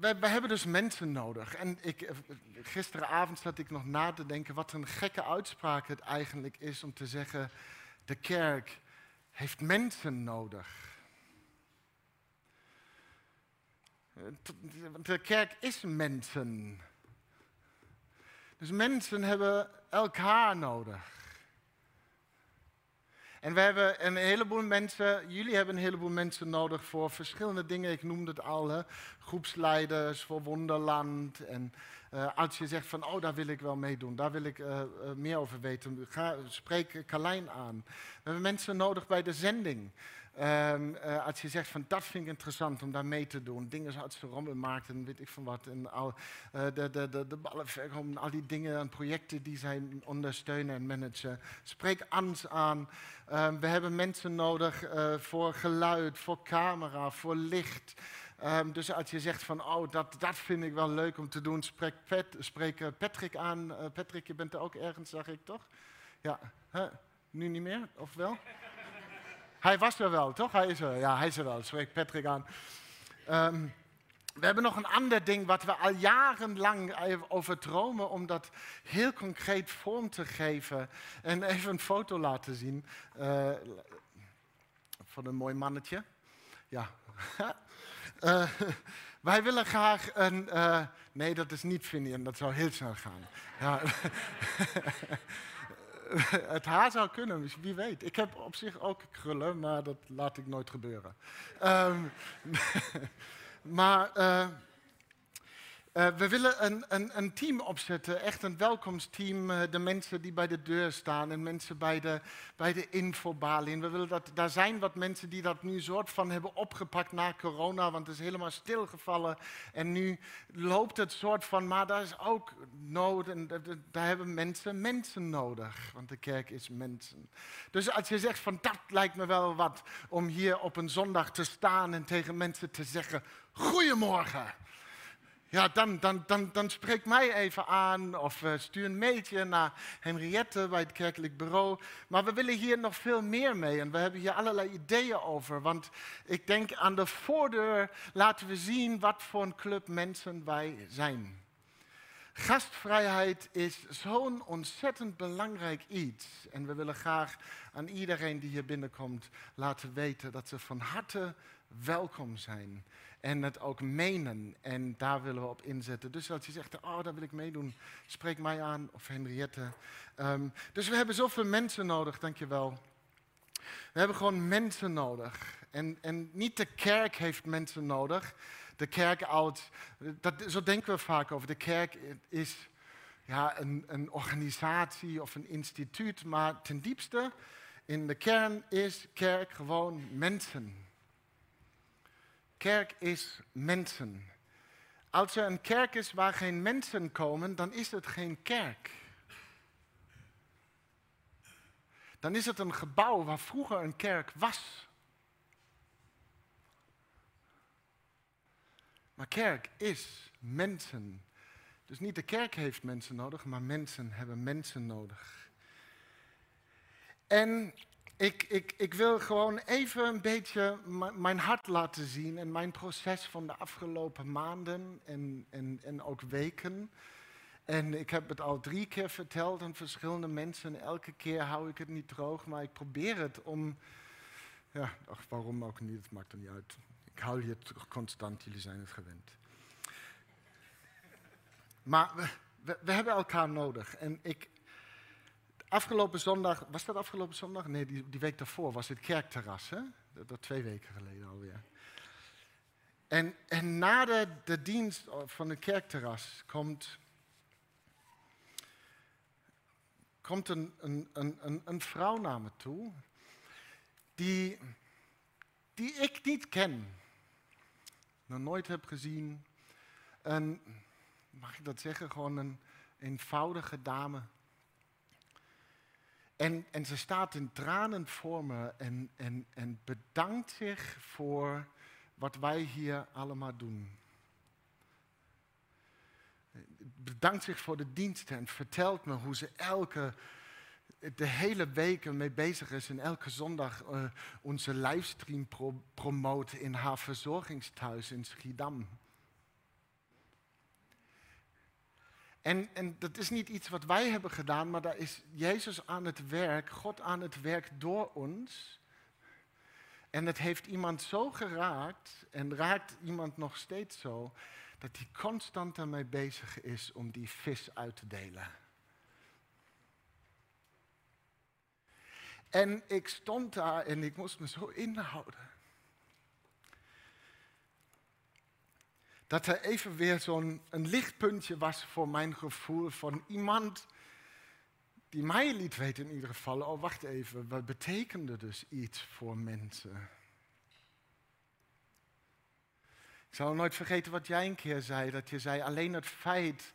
we, hebben dus mensen nodig. En ik, eh, gisteravond zat ik nog na te denken wat een gekke uitspraak het eigenlijk is om te zeggen, de kerk heeft mensen nodig. De kerk is mensen. Dus mensen hebben elkaar nodig. En we hebben een heleboel mensen, jullie hebben een heleboel mensen nodig voor verschillende dingen. Ik noemde het al, groepsleiders voor Wonderland. En uh, als je zegt van, oh, daar wil ik wel meedoen, daar wil ik uh, uh, meer over weten, ga, spreek Carlijn aan. We hebben mensen nodig bij de zending. Als je zegt van dat vind ik interessant om daar mee te doen. Dingen zoals de rommelmarkt en weet ik van wat. En al, uh, de, de, de, de ballenverkoop al die dingen en projecten die zij ondersteunen en managen. Spreek ans aan. Um, we hebben mensen nodig uh, voor geluid, voor camera, voor licht. Um, dus als je zegt van, oh, dat, dat vind ik wel leuk om te doen, spreek, Pet, spreek Patrick aan. Patrick, je bent er ook ergens, zag ik toch? Ja, nu niet meer, of wel? Hij was er wel, toch? Hij is er. Ja, hij is er wel. Spreekt Patrick aan. Um, we hebben nog een ander ding wat we al jarenlang over dromen, om dat heel concreet vorm te geven. En even een foto laten zien. Uh, van een mooi mannetje. Ja. uh, wij willen graag een. Uh, nee, dat is niet Finian, dat zou heel snel gaan. Ja. het haar zou kunnen, wie weet. Ik heb op zich ook krullen, maar dat laat ik nooit gebeuren. Um, maar uh, uh, we willen een, een, een, team opzetten, echt een welkomsteam. Uh, de mensen die bij de deur staan en mensen bij de, bij de infobalie. we willen dat, daar zijn wat mensen die dat nu soort van hebben opgepakt na corona, want het is helemaal stilgevallen. En nu loopt het soort van, maar daar is ook nood en daar hebben mensen mensen nodig. Want de kerk is mensen. Dus als je zegt van dat lijkt me wel wat om hier op een zondag te staan en tegen mensen te zeggen, goedemorgen. Ja, dan, dan, dan, dan spreek mij even aan of uh, stuur een mailtje naar Henriette bij het kerkelijk bureau. Maar we willen hier nog veel meer mee en we hebben hier allerlei ideeën over. Want ik denk aan de voordeur laten we zien wat voor een club mensen wij zijn. Gastvrijheid is zo'n ontzettend belangrijk iets. En we willen graag aan iedereen die hier binnenkomt laten weten dat ze van harte welkom zijn en het ook menen. En daar willen we op inzetten. Dus als je zegt, oh, daar wil ik meedoen, spreek mij aan of Henriette. Um, dus we hebben zoveel mensen nodig, dankjewel. We hebben gewoon mensen nodig. En, en niet de kerk heeft mensen nodig. De kerk oud, dat, zo denken we vaak over. De kerk is ja, een, een organisatie of een instituut, maar ten diepste in de kern is kerk gewoon mensen. Kerk is mensen. Als er een kerk is waar geen mensen komen, dan is het geen kerk. Dan is het een gebouw waar vroeger een kerk was. Maar kerk is mensen. Dus niet de kerk heeft mensen nodig, maar mensen hebben mensen nodig. En ik, ik, ik wil gewoon even een beetje mijn hart laten zien en mijn proces van de afgelopen maanden en, en, en ook weken. En ik heb het al drie keer verteld aan verschillende mensen. Elke keer hou ik het niet droog, maar ik probeer het om. Ja, ach, waarom ook niet, het maakt er niet uit. Ik hou hier constant, jullie zijn het gewend. Maar we hebben elkaar nodig. En ik, Afgelopen zondag, was dat afgelopen zondag? Nee, die, die week daarvoor was het kerkterras, hè? Dat, twee weken geleden alweer. En, en na de, de dienst van het kerkterras komt, komt een, een, een, een vrouw naar me toe, die, die ik niet ken, nog nooit heb gezien. Een, mag ik dat zeggen, gewoon een eenvoudige dame en, en ze staat in tranen voor me en, en, en bedankt zich voor wat wij hier allemaal doen. Bedankt zich voor de diensten en vertelt me hoe ze elke, de hele week mee bezig is en elke zondag uh, onze livestream pro promoten in haar verzorgingsthuis in Schiedam. En, en dat is niet iets wat wij hebben gedaan, maar daar is Jezus aan het werk, God aan het werk door ons. En het heeft iemand zo geraakt en raakt iemand nog steeds zo, dat hij constant ermee bezig is om die vis uit te delen. En ik stond daar en ik moest me zo inhouden. Dat er even weer zo'n lichtpuntje was voor mijn gevoel van iemand die mij liet weten in ieder geval, oh wacht even, wat betekende dus iets voor mensen? Ik zal nooit vergeten wat jij een keer zei, dat je zei, alleen het feit,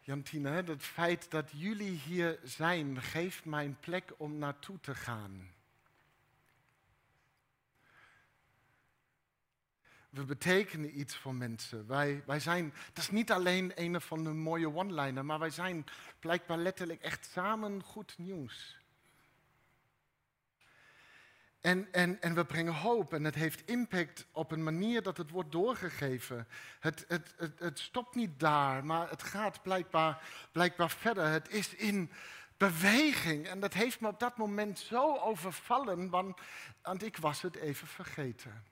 Jantine, het feit dat jullie hier zijn, geeft mij een plek om naartoe te gaan. We betekenen iets voor mensen. Wij, wij zijn, dat is niet alleen een van de mooie one-liner, maar wij zijn blijkbaar letterlijk echt samen goed nieuws. En, en, en we brengen hoop en het heeft impact op een manier dat het wordt doorgegeven. Het, het, het, het stopt niet daar, maar het gaat blijkbaar, blijkbaar verder. Het is in beweging en dat heeft me op dat moment zo overvallen, want, want ik was het even vergeten.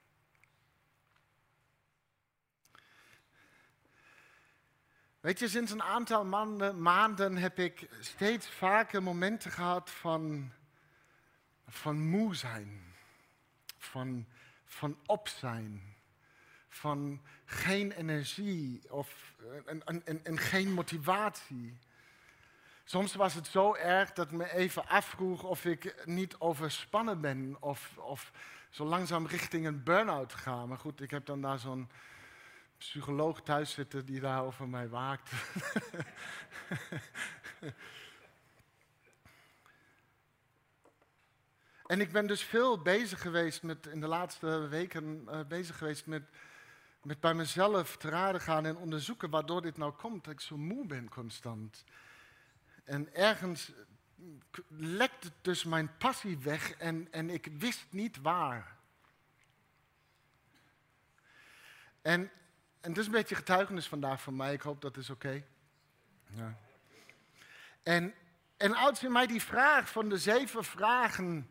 Weet je, sinds een aantal maanden, heb ik steeds vaker momenten gehad van, van moe zijn, van, van op zijn, van geen energie of, en geen motivatie. Soms was het zo erg dat me even afvroeg of ik niet overspannen ben of, of zo langzaam richting een burn-out ga. Maar goed, ik heb dan daar zo'n psycholoog thuis zitten die daar over mij waakt. en ik ben dus veel bezig geweest met, in de laatste weken, uh, bezig geweest met, met bij mezelf te raden gaan en onderzoeken waardoor dit nou komt, dat ik zo moe ben constant. En ergens lekt dus mijn passie weg en, en ik wist niet waar. En en het is een beetje getuigenis vandaag van mij. Ik hoop dat is oké. Ja. En, en als je mij die vraag van de zeven vragen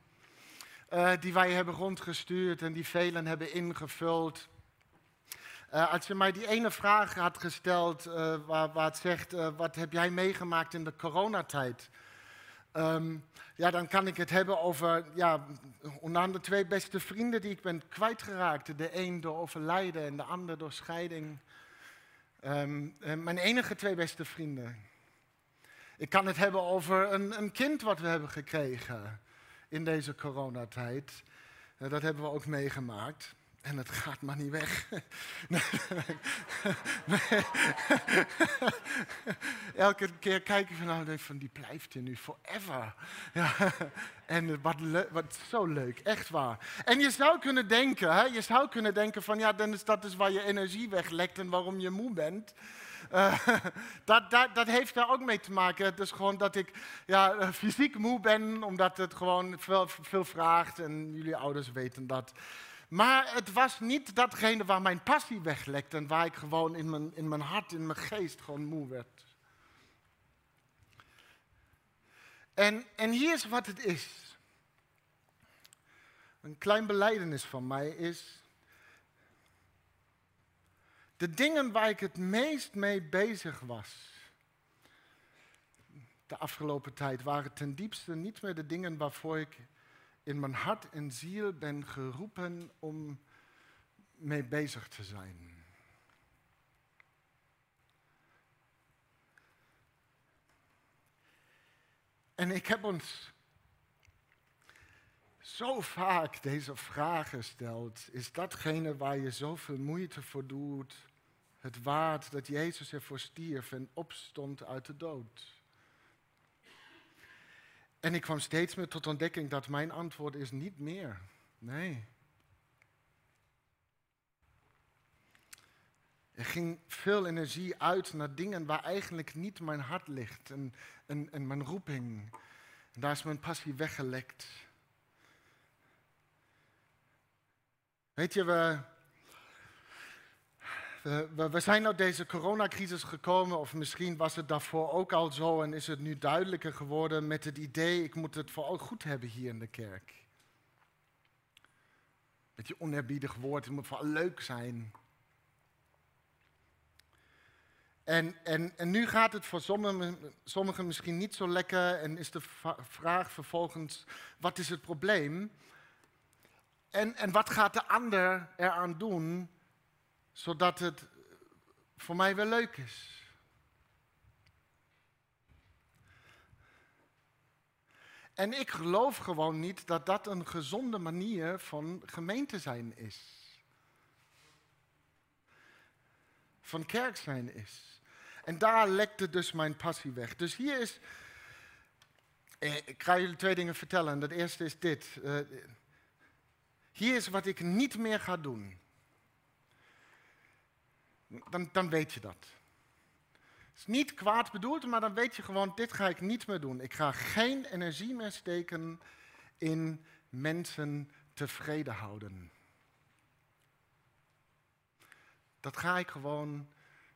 uh, die wij hebben rondgestuurd en die velen hebben ingevuld. Uh, als je mij die ene vraag had gesteld uh, waar, waar, het zegt, wat heb jij meegemaakt in de coronatijd? Um, ja, dan kan ik het hebben over ja, onder andere twee beste vrienden die ik ben kwijtgeraakt. De een door overlijden en de ander door scheiding. Um, mijn enige twee beste vrienden. Ik kan het hebben over een, een kind wat we hebben gekregen in deze coronatijd. Uh, dat hebben we ook meegemaakt. En het gaat maar niet weg. Elke keer kijk ik van, nou, van die blijft hier nu forever. Ja. En wat, wat zo leuk, echt waar. En je zou kunnen denken, hè, je zou kunnen denken van, ja, dan is dat is waar je energie weglekt en waarom je moe bent. Uh, dat, dat, dat, heeft daar ook mee te maken. Het is gewoon dat ik ja, fysiek moe ben, omdat het gewoon veel, veel vraagt. En jullie ouders weten dat. Maar het was niet datgene waar mijn passie weglekte en waar ik gewoon in mijn, in mijn hart, in mijn geest gewoon moe werd. En, en hier is wat het is. Een klein beleidenis van mij is. De dingen waar ik het meest mee bezig was. De afgelopen tijd waren ten diepste niet meer de dingen waarvoor ik in mijn hart en ziel ben geroepen om mee bezig te zijn. En ik heb ons zo vaak deze vraag gesteld. Is datgene waar je zoveel moeite voor doet, het waard dat Jezus ervoor stierf en opstond uit de dood? En ik kwam steeds meer tot ontdekking dat mijn antwoord is niet meer. Nee. Er ging veel energie uit naar dingen waar eigenlijk niet mijn hart ligt en, en, mijn roeping. En daar is mijn passie weggelekt. Weet je, we, we, we zijn uit deze coronacrisis gekomen, of misschien was het daarvoor ook al zo en is het nu duidelijker geworden met het idee, ik moet het vooral goed hebben hier in de kerk. Beetje oneerbiedig woord, het moet vooral leuk zijn. En, en, en nu gaat het voor sommigen, sommigen misschien niet zo lekker en is de vraag vervolgens, wat is het probleem? En, en wat gaat de ander eraan doen, zodat het voor mij weer leuk is? En ik geloof gewoon niet dat dat een gezonde manier van gemeente zijn is. Van kerk zijn is. En daar lekte dus mijn passie weg. Dus hier is. Eh, ik ga jullie twee dingen vertellen. Dat eerste is dit. Eh, hier is wat ik niet meer ga doen. Dan, dan weet je dat. Het is niet kwaad bedoeld, maar dan weet je gewoon, dit ga ik niet meer doen. Ik ga geen energie meer steken in mensen tevreden houden. Dat ga ik gewoon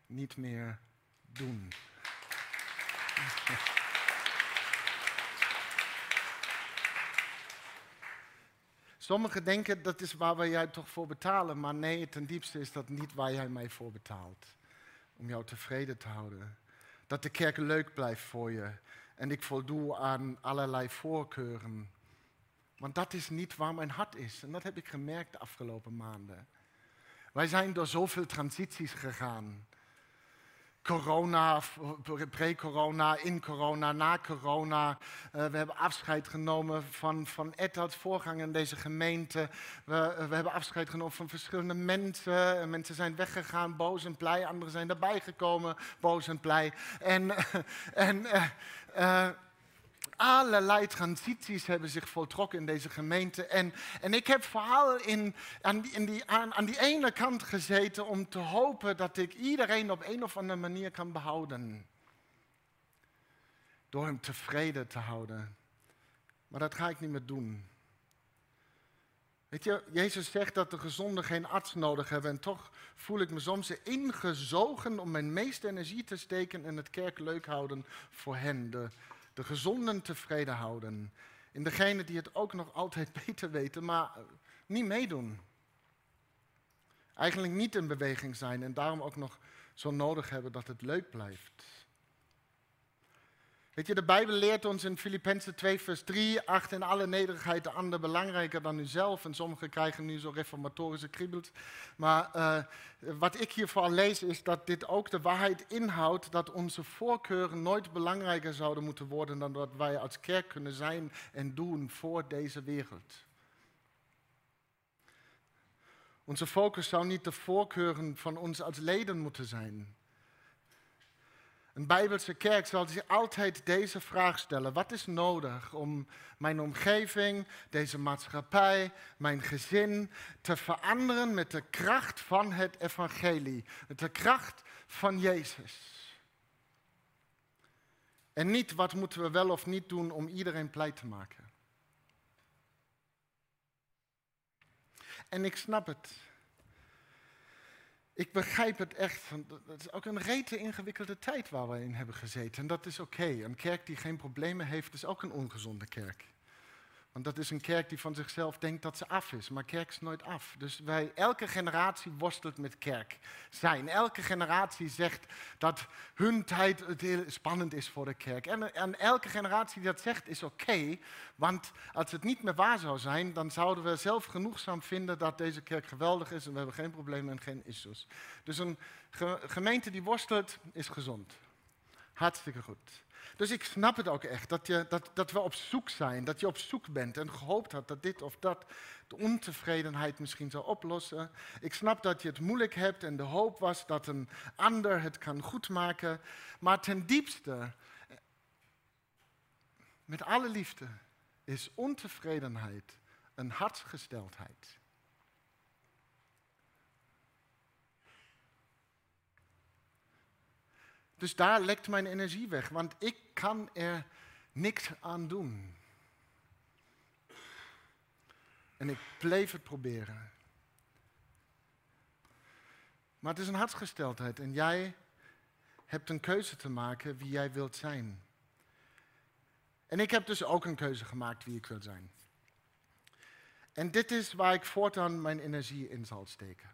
niet meer doen. Sommigen denken dat is waar we jij toch voor betalen, maar nee, ten diepste is dat niet waar jij mij voor betaalt. Om jou tevreden te houden. Dat de kerk leuk blijft voor je en ik voldoe aan allerlei voorkeuren. Want dat is niet waar mijn hart is en dat heb ik gemerkt de afgelopen maanden. Wij zijn door zoveel transities gegaan corona, pre-corona, in corona, na corona. Uh, we hebben afscheid genomen van, van als voorganger in deze gemeente. We, uh, we hebben afscheid genomen van verschillende mensen. mensen zijn weggegaan, boos en blij. Anderen zijn erbij gekomen, boos en blij. En, en allerlei transities hebben zich voltrokken in deze gemeente. En, en ik heb vooral in, aan, die, in die, aan, aan die ene kant gezeten om te hopen dat ik iedereen op een of andere manier kan behouden. Door hem tevreden te houden. Maar dat ga ik niet meer doen. Weet je, Jezus zegt dat de gezonden geen arts nodig hebben. En toch voel ik me soms ingezogen om mijn meeste energie te steken in het kerk leuk houden voor hen. De, de gezonden tevreden houden. In degenen die het ook nog altijd beter weten, maar niet meedoen. Eigenlijk niet in beweging zijn en daarom ook nog zo nodig hebben dat het leuk blijft. Weet je, de Bijbel leert ons in Filippenzen 2, vers 3, acht in alle nederigheid de ander belangrijker dan uzelf. En sommigen krijgen nu zo reformatorische kriebels. Maar uh, wat ik hier vooral lees is dat dit ook de waarheid inhoudt dat onze voorkeuren nooit belangrijker zouden moeten worden dan wat wij als kerk kunnen zijn en doen voor deze wereld. Onze focus zou niet de voorkeuren van ons als leden moeten zijn. Een Bijbelse kerk zal zich altijd deze vraag stellen. Wat is nodig om mijn omgeving, deze maatschappij, mijn gezin te veranderen met de kracht van het evangelie, met de kracht van Jezus? En niet wat moeten we wel of niet doen om iedereen blij te maken. En ik snap het. Ik begrijp het echt. Het is ook een rete ingewikkelde tijd waar we in hebben gezeten. En dat is oké. Een kerk die geen problemen heeft, is ook een ongezonde kerk. Want dat is een kerk die van zichzelf denkt dat ze af is. Maar kerk is nooit af. Dus wij, elke generatie worstelt met kerk zijn. Elke generatie zegt dat hun tijd het heel spannend is voor de kerk. En, en elke generatie die dat zegt is oké. want als het niet meer waar zou zijn, dan zouden we zelf genoegzaam vinden dat deze kerk geweldig is. En we hebben geen problemen en geen issues. Dus een gemeente die worstelt is gezond. Hartstikke goed. Dus ik snap het ook echt, dat, je, dat, dat we op zoek zijn, dat je op zoek bent en gehoopt had dat dit of dat de ontevredenheid misschien zou oplossen. Ik snap dat je het moeilijk hebt en de hoop was dat een ander het kan goedmaken. Maar ten diepste, met alle liefde, is ontevredenheid een hartsgesteldheid. Dus daar lekt mijn energie weg, want ik kan er niks aan doen. En ik bleef het proberen. Maar het is een hartsgesteldheid en jij hebt een keuze te maken wie jij wilt zijn. En ik heb dus ook een keuze gemaakt wie ik wil zijn. En dit is waar ik voortaan mijn energie in zal steken.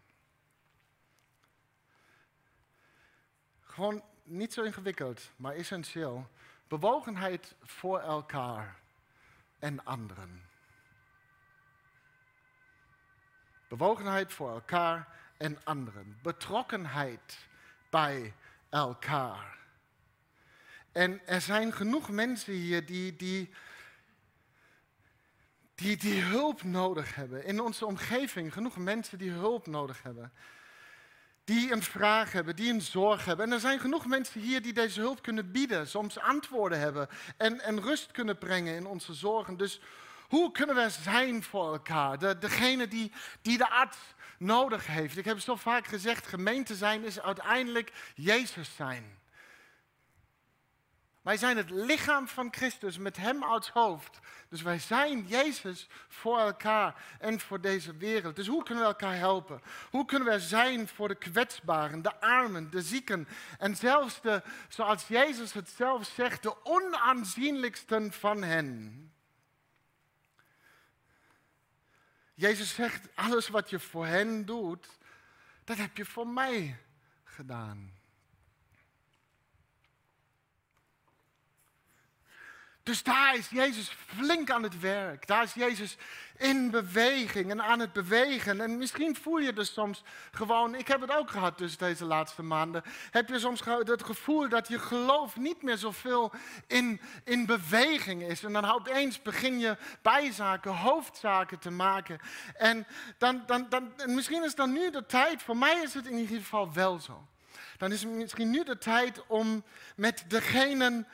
Gewoon niet zo ingewikkeld, maar essentieel. Bewogenheid voor elkaar en anderen. Bewogenheid voor elkaar en anderen. Betrokkenheid bij elkaar. En er zijn genoeg mensen hier die, die, die, die hulp nodig hebben. In onze omgeving genoeg mensen die hulp nodig hebben. Die een vraag hebben, die een zorg hebben. En er zijn genoeg mensen hier die deze hulp kunnen bieden, soms antwoorden hebben en, en rust kunnen brengen in onze zorgen. Dus hoe kunnen we zijn voor elkaar? De, degene die, die de arts nodig heeft. Ik heb zo vaak gezegd, gemeente zijn is uiteindelijk Jezus zijn. Wij zijn het lichaam van Christus met Hem als hoofd. Dus wij zijn Jezus voor elkaar en voor deze wereld. Dus hoe kunnen we elkaar helpen? Hoe kunnen we zijn voor de kwetsbaren, de armen, de zieken en zelfs de, zoals Jezus het zelf zegt, de onaanzienlijksten van hen? Jezus zegt, alles wat je voor hen doet, dat heb je voor mij gedaan. Dus daar is Jezus flink aan het werk. Daar is Jezus in beweging en aan het bewegen. En misschien voel je dus soms gewoon, ik heb het ook gehad dus deze laatste maanden, heb je soms het gevoel dat je geloof niet meer zoveel in, in beweging is. En dan opeens begin je bijzaken, hoofdzaken te maken. En dan, dan, dan, misschien is dan nu de tijd, voor mij is het in ieder geval wel zo. Dan is het misschien nu de tijd om met degenen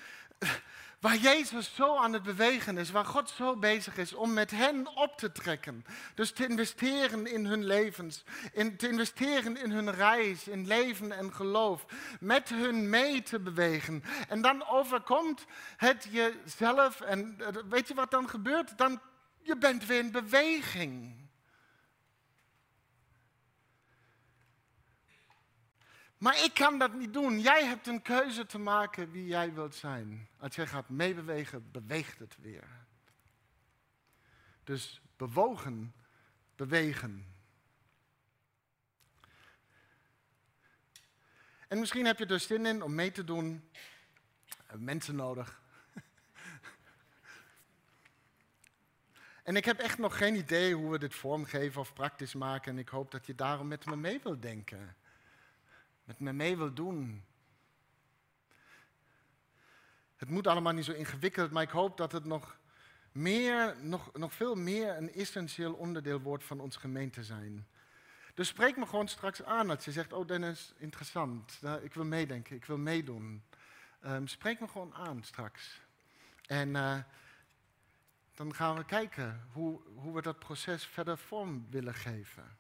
Waar Jezus zo aan het bewegen is, waar God zo bezig is om met hen op te trekken. Dus te investeren in hun levens, in, te investeren in hun reis, in leven en geloof. Met hun mee te bewegen. En dan overkomt het jezelf en eh, weet je wat dan gebeurt? Dan, je bent weer in beweging. Maar ik kan dat niet doen. Jij hebt een keuze te maken wie jij wilt zijn. Als jij gaat meebewegen, beweegt het weer. Dus bewogen, bewegen. En misschien heb je er zin in om mee te doen. Mensen nodig. En ik heb echt nog geen idee hoe we dit vormgeven of praktisch maken. En ik hoop dat je daarom met me mee wilt denken met me mee wil doen. Het moet allemaal niet zo ingewikkeld, maar ik hoop dat het nog, meer, nog, nog veel meer een essentieel onderdeel wordt van ons gemeente zijn. Dus spreek me gewoon straks aan als je zegt, oh Dennis, interessant, ik wil meedenken, ik wil meedoen. Um, spreek me gewoon aan straks. En uh, dan gaan we kijken hoe, hoe we dat proces verder vorm willen geven.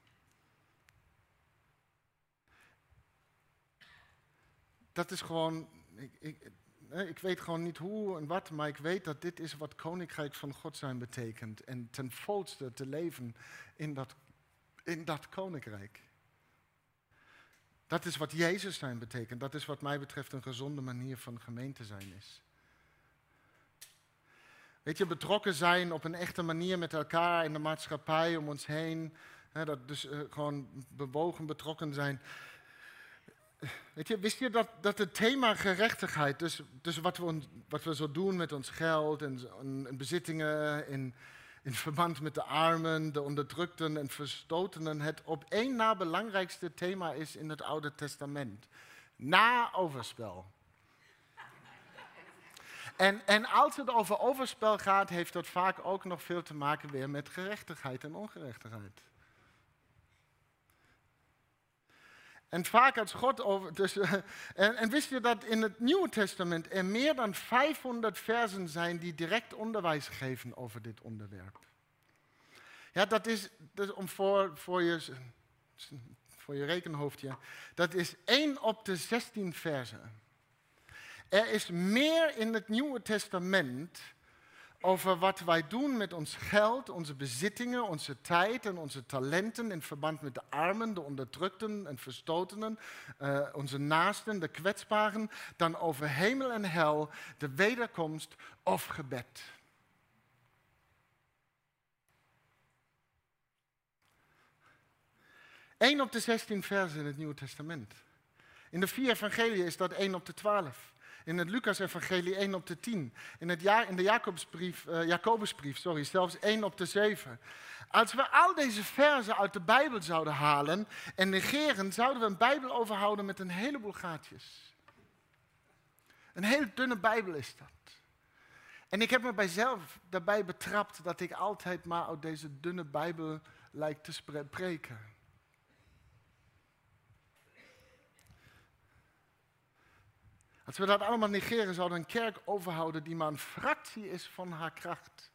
Dat is gewoon, ik, ik, ik, weet gewoon niet hoe en wat, maar ik weet dat dit is wat koninkrijk van God zijn betekent. En ten volste te leven in dat, in dat koninkrijk. Dat is wat Jezus zijn betekent. Dat is wat mij betreft een gezonde manier van gemeente zijn is. Weet je, betrokken zijn op een echte manier met elkaar in de maatschappij om ons heen. Hè, dat dus uh, gewoon bewogen betrokken zijn. Weet je, wist je dat, dat het thema gerechtigheid, dus, dus wat, we, wat we zo doen met ons geld en, en bezittingen in, in verband met de armen, de onderdrukten en verstotenen, het op één na belangrijkste thema is in het Oude Testament. Na overspel. En, en als het over overspel gaat, heeft dat vaak ook nog veel te maken weer met gerechtigheid en ongerechtigheid. En vaak als God over. Dus, en, en, wist je dat in het Nieuwe Testament er meer dan 500 versen zijn die direct onderwijs geven over dit onderwerp? Ja, dat is, dus om voor, voor, je, voor je rekenhoofdje. Dat is 1 op de 16 versen. Er is meer in het Nieuwe Testament over wat wij doen met ons geld, onze bezittingen, onze tijd en onze talenten in verband met de armen, de onderdrukten en verstotenen, uh, onze naasten, de kwetsbaren, dan over hemel en hel, de wederkomst of gebed. Eén op de 16 versen in het Nieuwe Testament. In de vier evangelieën is dat 1 op de 12. In het Lucas-evangelie 1 op de 10. In, het ja, in de Jacobusbrief, uh, sorry, zelfs 1 op de 7. Als we al deze versen uit de Bijbel zouden halen en negeren, zouden we een Bijbel overhouden met een heleboel gaatjes. Een heel dunne Bijbel is dat. En ik heb me bijzelf daarbij betrapt dat ik altijd maar uit deze dunne Bijbel lijkt te spreken. Als we dat allemaal negeren, zouden we een kerk overhouden die maar een fractie is van haar kracht.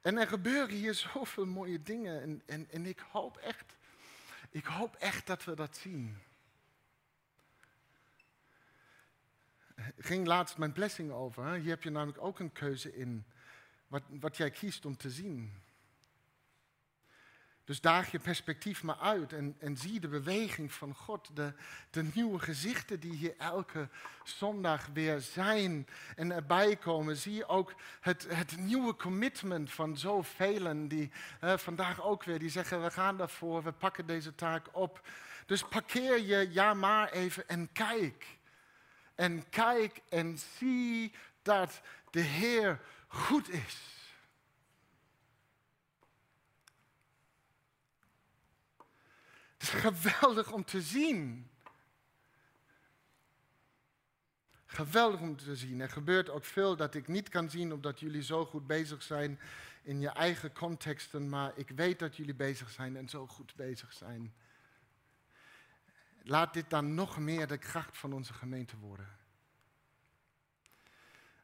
En er gebeuren hier zoveel mooie dingen. En, en, en ik, hoop echt, ik hoop echt dat we dat zien. Ik ging laatst mijn blessing over. Hier heb je namelijk ook een keuze in. Wat, wat jij kiest om te zien. Dus daag je perspectief maar uit en, en zie de beweging van God, de, de nieuwe gezichten die hier elke zondag weer zijn en erbij komen. Zie ook het, het nieuwe commitment van zoveel die vandaag ook weer, die zeggen we gaan daarvoor, we pakken deze taak op. Dus parkeer je ja maar even en kijk. En kijk en zie dat de Heer goed is. Het is geweldig om te zien. Geweldig om te zien. Er gebeurt ook veel dat ik niet kan zien omdat jullie zo goed bezig zijn in je eigen contexten, maar ik weet dat jullie bezig zijn en zo goed bezig zijn. Laat dit dan nog meer de kracht van onze gemeente worden.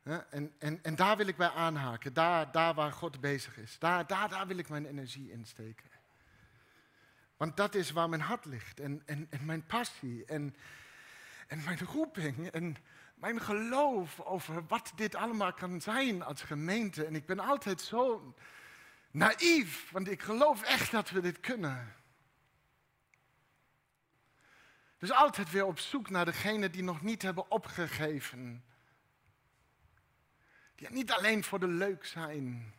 En, en, en daar wil ik bij aanhaken, daar, daar waar God bezig is. Daar, daar, daar wil ik mijn energie in steken. Want dat is waar mijn hart ligt en, en, mijn passie en, en mijn roeping en mijn geloof over wat dit allemaal kan zijn als gemeente. En ik ben altijd zo naïef, want ik geloof echt dat we dit kunnen. Dus altijd weer op zoek naar degenen die nog niet hebben opgegeven. Die niet alleen voor de leuk zijn,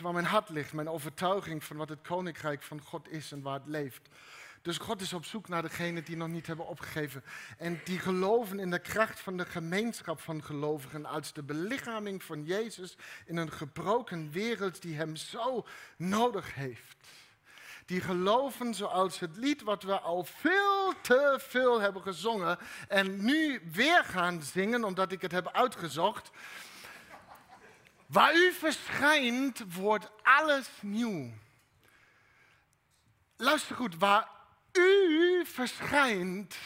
waar mijn hart ligt, mijn overtuiging van wat het koninkrijk van God is en waar het leeft. Dus God is op zoek naar degenen die nog niet hebben opgegeven. En die geloven in de kracht van de gemeenschap van gelovigen als de belichaming van Jezus in een gebroken wereld die Hem zo nodig heeft. Die geloven zoals het lied wat we al veel te veel hebben gezongen en nu weer gaan zingen omdat ik het heb uitgezocht. Waar u verschijnt, wordt alles nieuw. Luister goed, waar u verschijnt,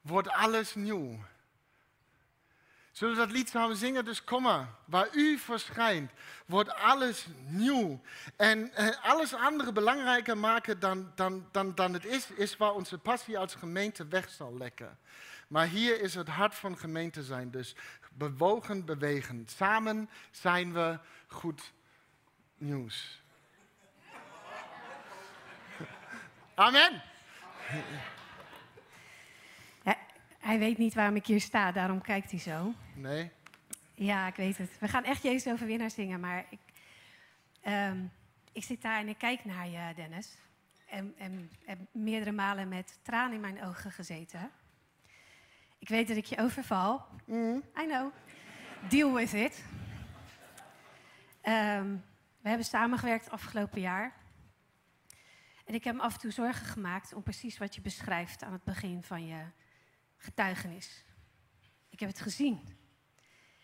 wordt alles nieuw. Zullen we dat lied samen zingen? Dus kom maar. Waar u verschijnt, wordt alles nieuw. En alles andere belangrijker maken dan, dan, dan, dan het is, is waar onze passie als gemeente weg zal lekken. Maar hier is het hart van gemeente zijn. Dus bewogen bewegen. Samen zijn we goed nieuws. Amen. hij weet niet waarom ik hier sta, daarom kijkt hij zo. Nee? Ja, ik weet het. We gaan echt Jezus overwinnaar zingen, maar ik, ehm, ik zit daar en ik kijk naar je, Dennis. En, en heb meerdere malen met tranen in mijn ogen gezeten. Ik weet dat ik je overval. Mm. I know. Deal with it. Ehm, we hebben samengewerkt afgelopen jaar. En ik heb me af en toe zorgen gemaakt om precies wat je beschrijft aan het begin van je getuigenis. Ik heb het gezien.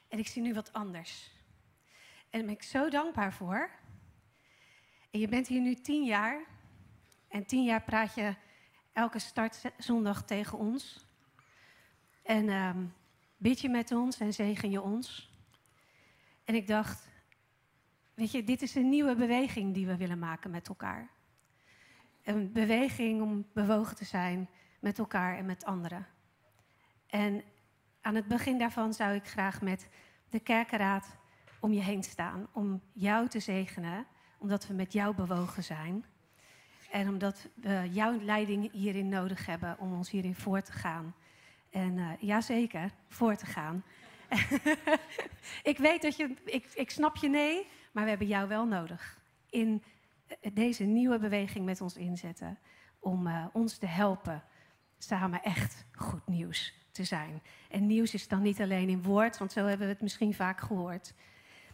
En ik zie nu wat anders. En daar ben ik zo dankbaar voor. En je bent hier nu tien jaar. En tien jaar praat je elke startzondag tegen ons. En um, bid je met ons en zegen je ons. En ik dacht, weet je, dit is een nieuwe beweging die we willen maken met elkaar. een beweging om bewogen te zijn met elkaar en met anderen. En aan het begin daarvan zou ik graag met de kerkenraad om je heen staan. Om jou te zegenen, omdat we met jou bewogen zijn. En omdat we jouw leiding hierin nodig hebben om ons hierin voor te gaan. En uh, ja, zeker, voor te gaan. ik weet dat je, ik, ik snap je nee, maar we hebben jou wel nodig. In eh, deze nieuwe beweging met ons inzetten. Om uh, ons te helpen samen echt goed nieuws te zijn. En nieuws is dan niet alleen in woord, want zo hebben we het misschien vaak gehoord.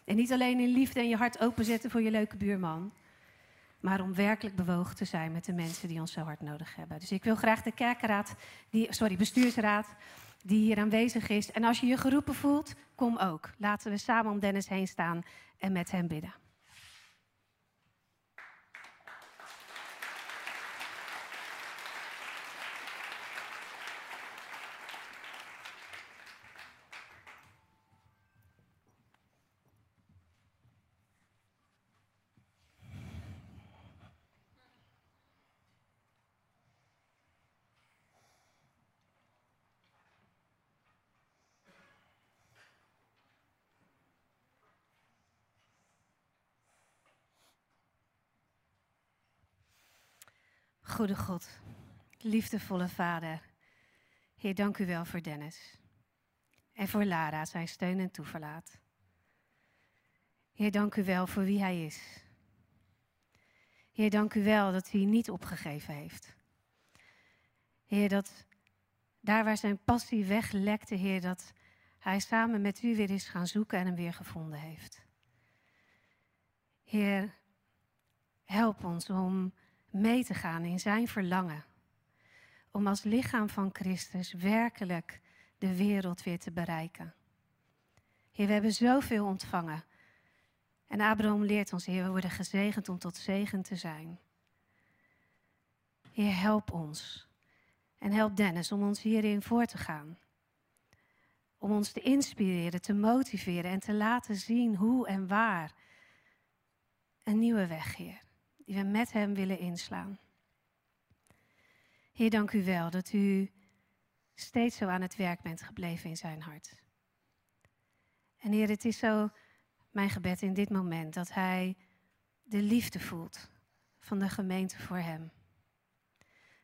En niet alleen in liefde en je hart openzetten voor je leuke buurman. Maar om werkelijk bewogen te zijn met de mensen die ons zo hard nodig hebben. Dus ik wil graag de kerkenraad, die, sorry, bestuursraad, die hier aanwezig is. En als je je geroepen voelt, kom ook. Laten we samen om Dennis heen staan en met hem bidden. Goede God, liefdevolle Vader. Heer, dank u wel voor Dennis. En voor Lara, zijn steun en toeverlaat. Heer, dank u wel voor wie hij is. Heer, dank u wel dat hij niet opgegeven heeft. Heer, dat daar waar zijn passie weglekte, Heer, dat hij samen met u weer is gaan zoeken en hem weer gevonden heeft. Heer, help ons om mee te gaan in zijn verlangen. Om als lichaam van Christus werkelijk de wereld weer te bereiken. Heer, we hebben zoveel ontvangen. En Abraham leert ons, Heer, we worden gezegend om tot zegen te zijn. Heer, help ons. En help Dennis om ons hierin voor te gaan. Om ons te inspireren, te motiveren en te laten zien hoe en waar. Een nieuwe weg, Heer die we met Hem willen inslaan. Heer, dank u wel dat u steeds zo aan het werk bent gebleven in zijn hart. En Heer, het is zo mijn gebed in dit moment dat Hij de liefde voelt van de gemeente voor Hem.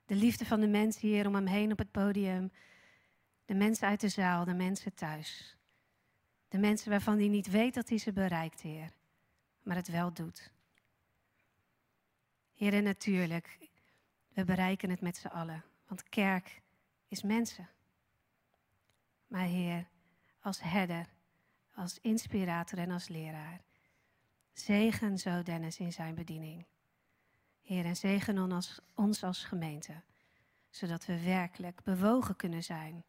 De liefde van de mensen hier om hem heen op het podium. De mensen uit de zaal, de mensen thuis. De mensen waarvan hij niet weet dat hij ze bereikt, Heer, maar het wel doet. Heer, en natuurlijk, we bereiken het met z'n allen, want kerk is mensen. Maar Heer, als herder, als inspirator en als leraar, zegen zo Dennis in zijn bediening. Heer, en zegen ons als, ons als gemeente, zodat we werkelijk bewogen kunnen zijn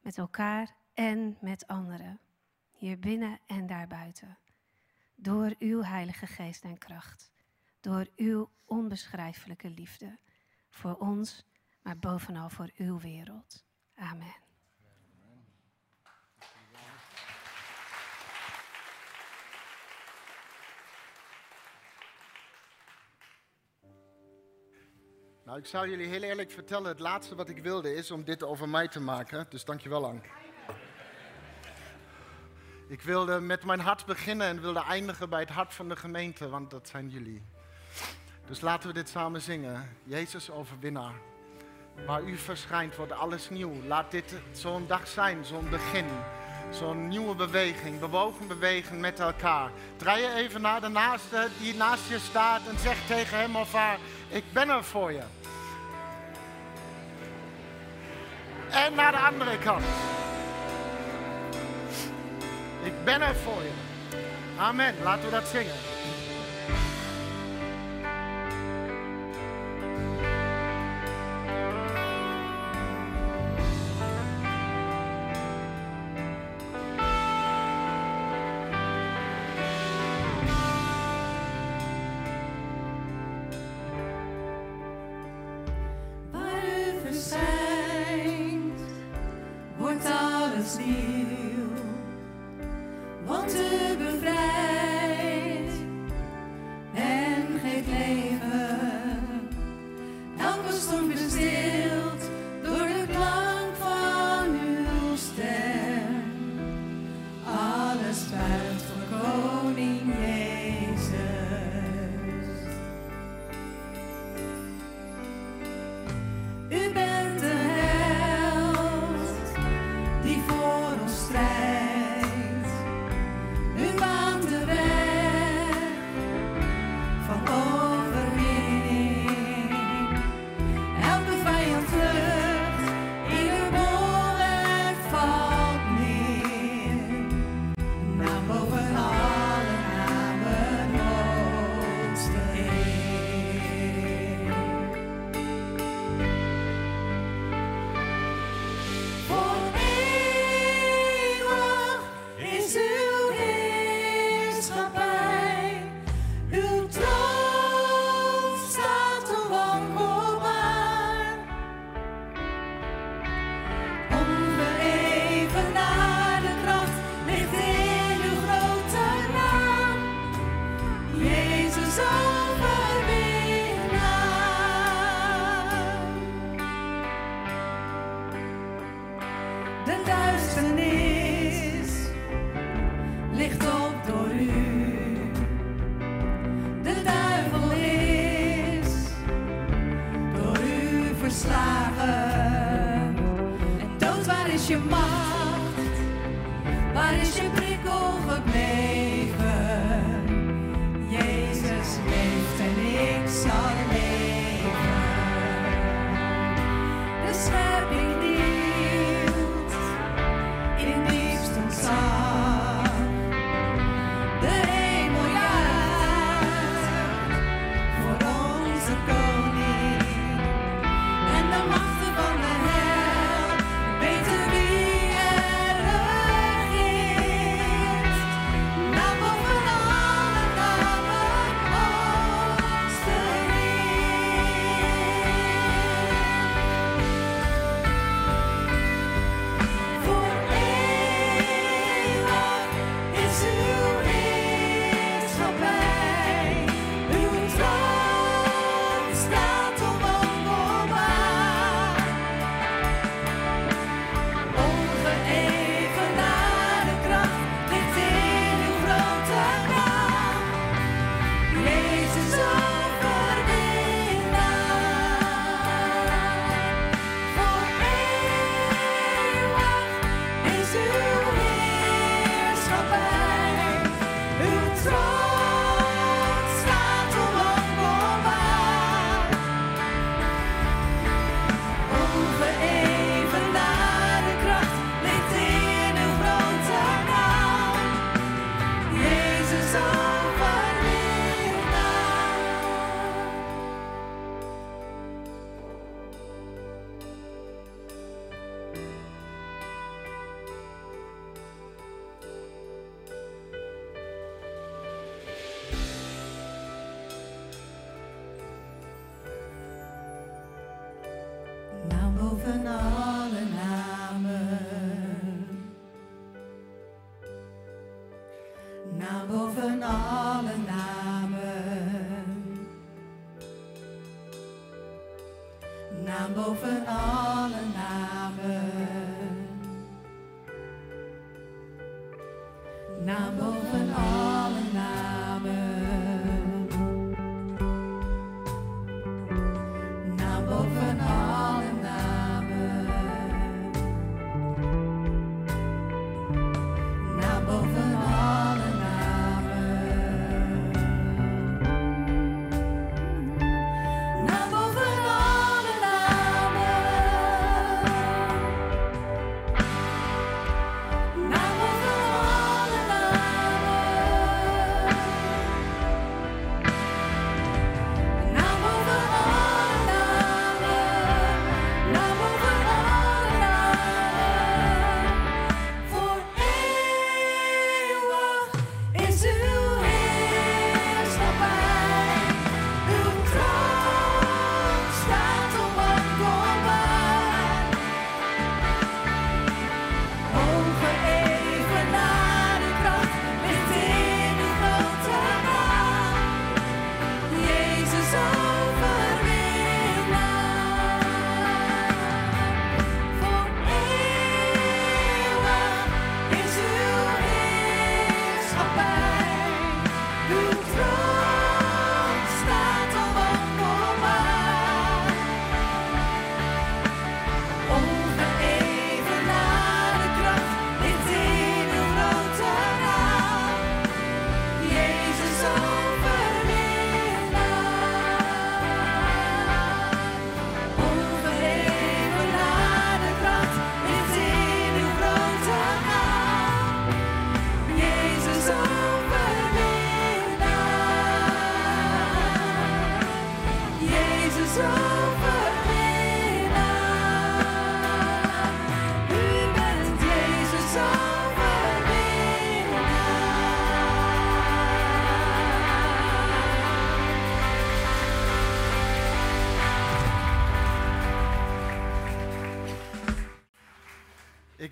met elkaar en met anderen, hier binnen en daarbuiten, door uw Heilige Geest en kracht door uw onbeschrijfelijke liefde voor ons, maar bovenal voor uw wereld. Amen. Nou, ik zal jullie heel eerlijk vertellen, het laatste wat ik wilde is om dit over mij te maken. Dus dankjewel, Ank. Ik wilde met mijn hart beginnen en wilde eindigen bij het hart van de gemeente, want dat zijn jullie. Dus laten we dit samen zingen. Jezus overwinnaar. Waar u verschijnt wordt alles nieuw. Laat dit zo'n dag zijn, zo'n begin. Zo'n nieuwe beweging, bewogen bewegen met elkaar. Draai je even naar de naaste die naast je staat en zeg tegen hem of haar, ik ben er voor je. En naar de andere kant. Ik ben er voor je. Amen. Laten we dat zingen. Leeft en ik.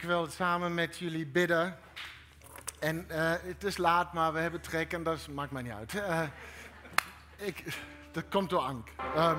Wil samen met jullie bidden. En eh, het is laat, maar we hebben trek en dat maakt mij niet uit. Eh, ik, dat komt door Ank. Ehm,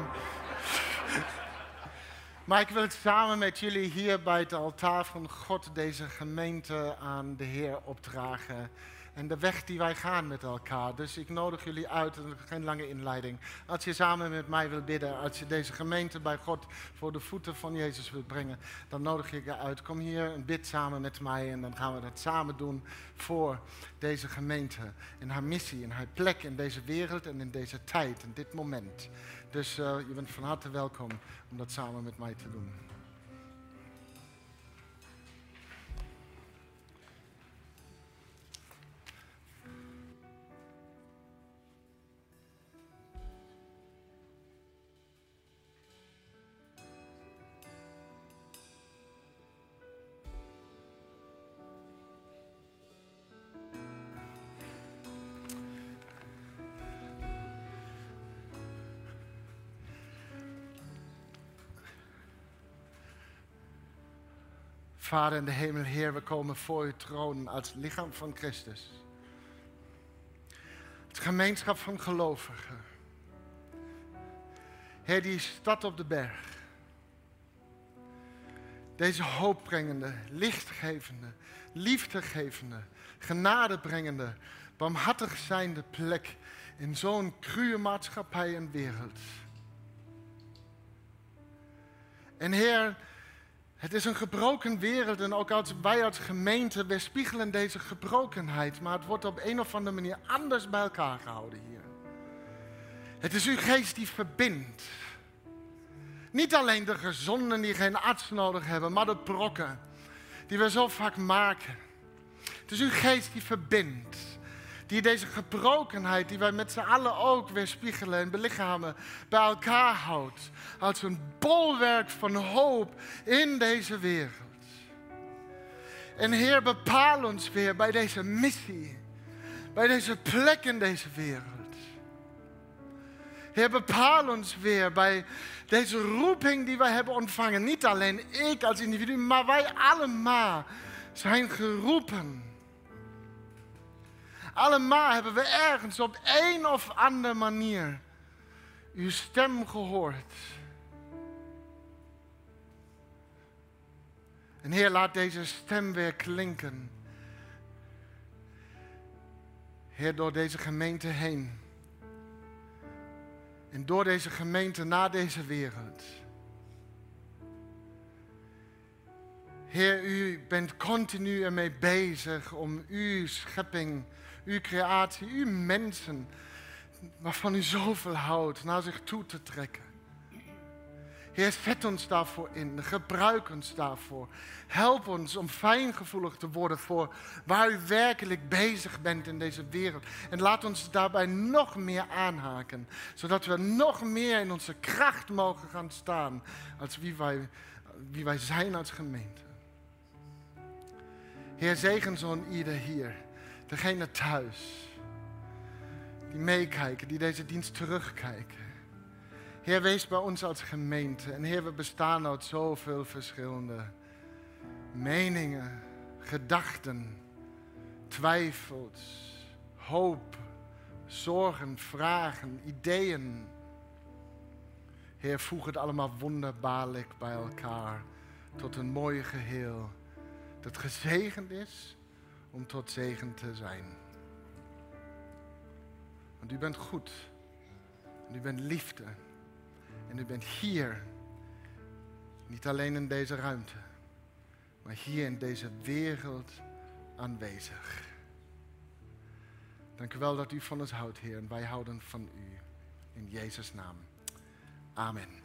maar ik wil samen met jullie hier bij het altaar van God deze gemeente aan de Heer opdragen. En de weg die wij gaan met elkaar. Dus ik nodig jullie uit, geen lange inleiding. Als je samen met mij wil bidden, als je deze gemeente bij God voor de voeten van Jezus wilt brengen, dan nodig ik je uit. Kom hier en bid samen met mij en dan gaan we dat samen doen voor deze gemeente. En haar missie en haar plek in deze wereld en in deze tijd, in dit moment. Dus uh, je bent van harte welkom om dat samen met mij te doen. Vader in de hemel, Heer, we komen voor uw troon als lichaam van Christus. Het gemeenschap van gelovigen. Heer, die stad op de berg. Deze hoopbrengende, lichtgevende, liefdegevende, genadebrengende, barmhartig zijnde plek in zo'n cruwe maatschappij en wereld. En Heer, het is een gebroken wereld en ook als wij als gemeente weerspiegelen deze gebrokenheid, maar het wordt op een of andere manier anders bij elkaar gehouden hier. Het is uw geest die verbindt. Niet alleen de gezonden die geen arts nodig hebben, maar de brokken die we zo vaak maken. Het is uw geest die verbindt die deze gebrokenheid, die wij met z'n allen ook weerspiegelen en belichamen, bij elkaar houdt. Als een bolwerk van hoop in deze wereld. En Heer, bepaal ons weer bij deze missie, bij deze plek in deze wereld. Heer, bepaal ons weer bij deze roeping die wij hebben ontvangen. Niet alleen ik als individu, maar wij allemaal zijn geroepen allemaal hebben we ergens op een of andere manier uw stem gehoord. En Heer, laat deze stem weer klinken. Heer, door deze gemeente heen. En door deze gemeente naar deze wereld. Heer, u bent continu ermee bezig om uw schepping uw creatie, uw mensen, waarvan u zoveel houdt, naar zich toe te trekken. Heer, zet ons daarvoor in. Gebruik ons daarvoor. Help ons om fijngevoelig te worden voor waar u werkelijk bezig bent in deze wereld. En laat ons daarbij nog meer aanhaken. Zodat we nog meer in onze kracht mogen gaan staan. Als wie wij, wie wij zijn als gemeente. Heer, zegen zo'n ieder hier. Degene thuis die meekijken, die deze dienst terugkijken. Heer, wees bij ons als gemeente. En Heer, we bestaan uit zoveel verschillende meningen, gedachten, twijfels, hoop, zorgen, vragen, ideeën. Heer, voeg het allemaal wonderbaarlijk bij elkaar tot een mooi geheel dat gezegend is om tot zegen te zijn. Want u bent goed. En u bent liefde. En u bent hier. Niet alleen in deze ruimte. Maar hier in deze wereld aanwezig. Dank u wel dat u van ons houdt, Heer. En wij houden van u. In Jezus' naam. Amen.